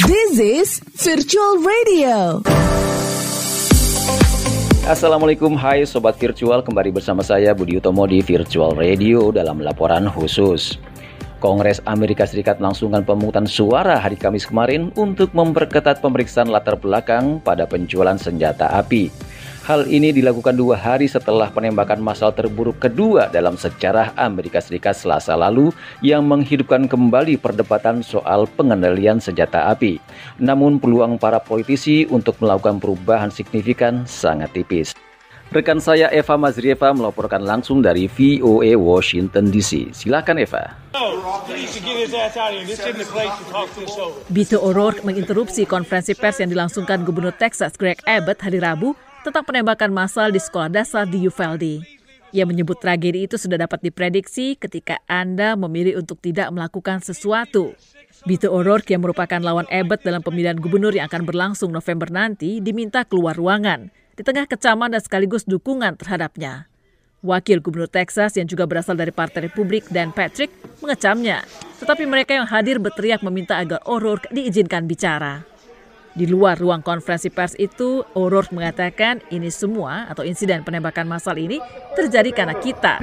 This is Virtual Radio. Assalamualaikum, hai Sobat Virtual, kembali bersama saya Budi Utomo di Virtual Radio dalam laporan khusus. Kongres Amerika Serikat melangsungkan pemungutan suara hari Kamis kemarin untuk memperketat pemeriksaan latar belakang pada penjualan senjata api. Hal ini dilakukan dua hari setelah penembakan massal terburuk kedua dalam sejarah Amerika Serikat selasa lalu yang menghidupkan kembali perdebatan soal pengendalian senjata api. Namun peluang para politisi untuk melakukan perubahan signifikan sangat tipis. Rekan saya Eva Mazrieva melaporkan langsung dari VOA Washington DC. Silakan Eva. Beto O'Rourke menginterupsi konferensi pers yang dilangsungkan Gubernur Texas Greg Abbott hari Rabu tentang penembakan massal di sekolah dasar di Uvalde. Ia menyebut tragedi itu sudah dapat diprediksi ketika Anda memilih untuk tidak melakukan sesuatu. Bito O'Rourke yang merupakan lawan Abbott dalam pemilihan gubernur yang akan berlangsung November nanti diminta keluar ruangan di tengah kecaman dan sekaligus dukungan terhadapnya. Wakil Gubernur Texas yang juga berasal dari Partai Republik dan Patrick mengecamnya, tetapi mereka yang hadir berteriak meminta agar O'Rourke diizinkan bicara. Di luar ruang konferensi pers itu, O'Rourke mengatakan ini semua atau insiden penembakan massal ini terjadi karena kita.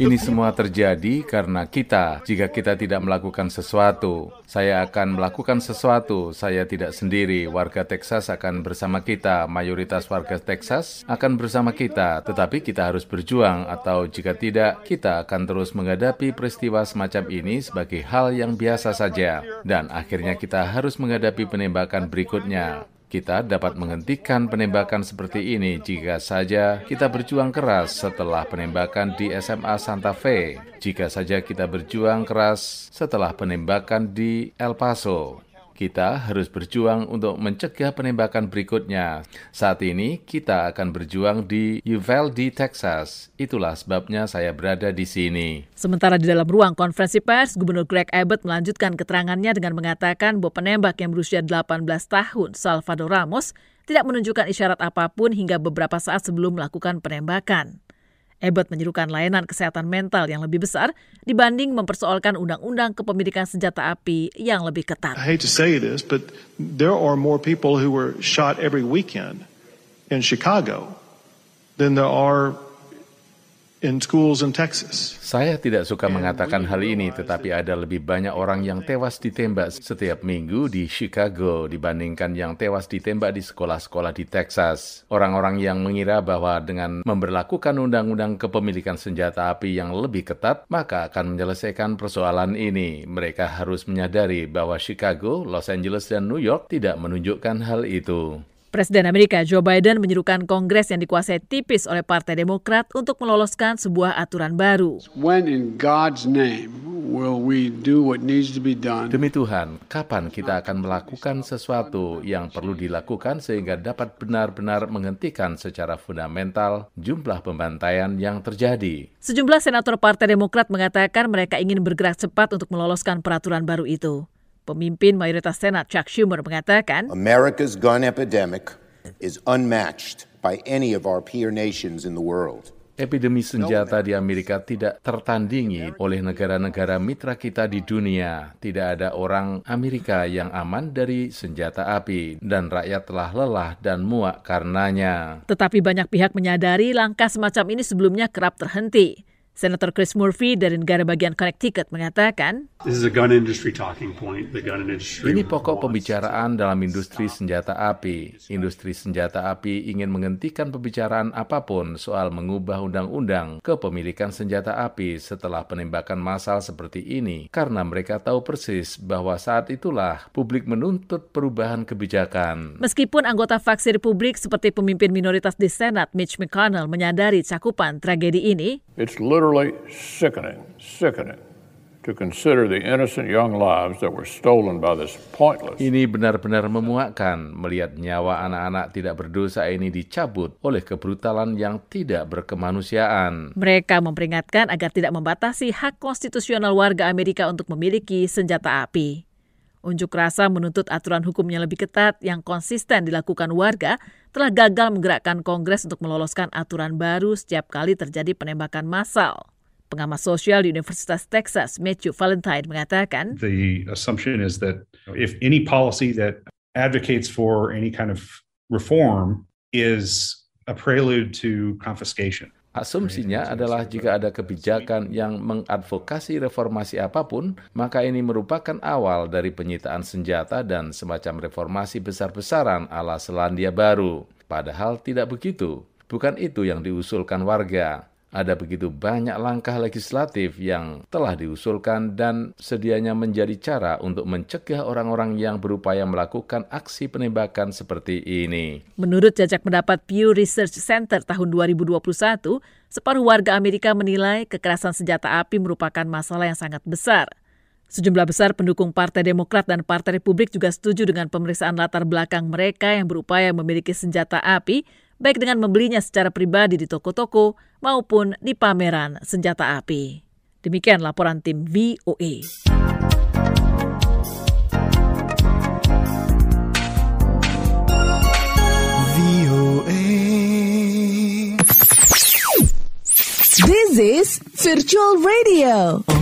Ini semua terjadi karena kita. Jika kita tidak melakukan sesuatu, saya akan melakukan sesuatu. Saya tidak sendiri. Warga Texas akan bersama kita. Mayoritas warga Texas akan bersama kita. Tetapi kita harus berjuang atau jika tidak, kita akan terus menghadapi peristiwa semacam ini sebagai hal yang biasa saja, dan akhirnya kita harus menghadapi penembakan berikutnya. Kita dapat menghentikan penembakan seperti ini jika saja kita berjuang keras setelah penembakan di SMA Santa Fe, jika saja kita berjuang keras setelah penembakan di El Paso. Kita harus berjuang untuk mencegah penembakan berikutnya. Saat ini kita akan berjuang di Uvalde, Texas. Itulah sebabnya saya berada di sini. Sementara di dalam ruang konferensi pers, Gubernur Greg Abbott melanjutkan keterangannya dengan mengatakan bahwa penembak yang berusia 18 tahun, Salvador Ramos, tidak menunjukkan isyarat apa pun hingga beberapa saat sebelum melakukan penembakan. Abbott menyerukan layanan kesehatan mental yang lebih besar dibanding mempersoalkan undang-undang kepemilikan senjata api yang lebih ketat. I hate to say this, but there are more people who were shot every weekend in Chicago than there are in schools in Texas. Saya tidak suka mengatakan hal ini, tetapi ada lebih banyak orang yang tewas ditembak setiap minggu di Chicago dibandingkan yang tewas ditembak di sekolah-sekolah di Texas. Orang-orang yang mengira bahwa dengan memperlakukan undang-undang kepemilikan senjata api yang lebih ketat, maka akan menyelesaikan persoalan ini. Mereka harus menyadari bahwa Chicago, Los Angeles, dan New York tidak menunjukkan hal itu. Presiden Amerika Joe Biden menyerukan Kongres yang dikuasai tipis oleh Partai Demokrat untuk meloloskan sebuah aturan baru. When in God's name will we do what needs to be done? Demi Tuhan, kapan kita akan melakukan sesuatu yang perlu dilakukan sehingga dapat benar-benar menghentikan secara fundamental jumlah pembantaian yang terjadi? Sejumlah senator Partai Demokrat mengatakan mereka ingin bergerak cepat untuk meloloskan peraturan baru itu. Pemimpin mayoritas Senat Chuck Schumer mengatakan, America's gun epidemic is unmatched by any of our peer nations in the world. Epidemi senjata di Amerika tidak tertandingi oleh negara-negara mitra kita di dunia. Tidak ada orang Amerika yang aman dari senjata api, dan rakyat telah lelah dan muak karenanya. Tetapi banyak pihak menyadari langkah semacam ini sebelumnya kerap terhenti. Senator Chris Murphy dari negara bagian Connecticut mengatakan, ini pokok pembicaraan dalam industri senjata api. Industri senjata api ingin menghentikan pembicaraan apa pun soal mengubah undang-undang kepemilikan senjata api setelah penembakan massal seperti ini, karena mereka tahu persis bahwa saat itulah publik menuntut perubahan kebijakan. Meskipun anggota faksi Republik seperti pemimpin minoritas di Senat Mitch McConnell menyadari cakupan tragedi ini, It's literally sickening, sickening to consider the innocent young lives that were stolen by this pointless. Ini benar-benar memuakkan melihat nyawa anak-anak tidak berdosa ini dicabut oleh kebrutalan yang tidak berkemanusiaan. Mereka memperingatkan agar tidak membatasi hak konstitusional warga Amerika untuk memiliki senjata api. Unjuk rasa menuntut aturan hukum yang lebih ketat yang konsisten dilakukan warga telah gagal menggerakkan Kongres untuk meloloskan aturan baru setiap kali terjadi penembakan massal. Pengamat sosial di Universitas Texas, Matthew Valentine, mengatakan, The assumption is that if any policy that advocates for any kind of reform is a prelude to confiscation. Asumsinya adalah jika ada kebijakan yang mengadvokasi reformasi apa pun, maka ini merupakan awal dari penyitaan senjata dan semacam reformasi besar-besaran ala Selandia Baru. Padahal tidak begitu. Bukan itu yang diusulkan warga ada begitu banyak langkah legislatif yang telah diusulkan dan sedianya menjadi cara untuk mencegah orang-orang yang berupaya melakukan aksi penembakan seperti ini. Menurut jajak pendapat Pew Research Center tahun 2021, separuh warga Amerika menilai kekerasan senjata api merupakan masalah yang sangat besar. Sejumlah besar pendukung Partai Demokrat dan Partai Republik juga setuju dengan pemeriksaan latar belakang mereka yang berupaya memiliki senjata api baik dengan membelinya secara pribadi di toko-toko maupun di pameran senjata api. Demikian laporan tim VOA. This is Virtual Radio.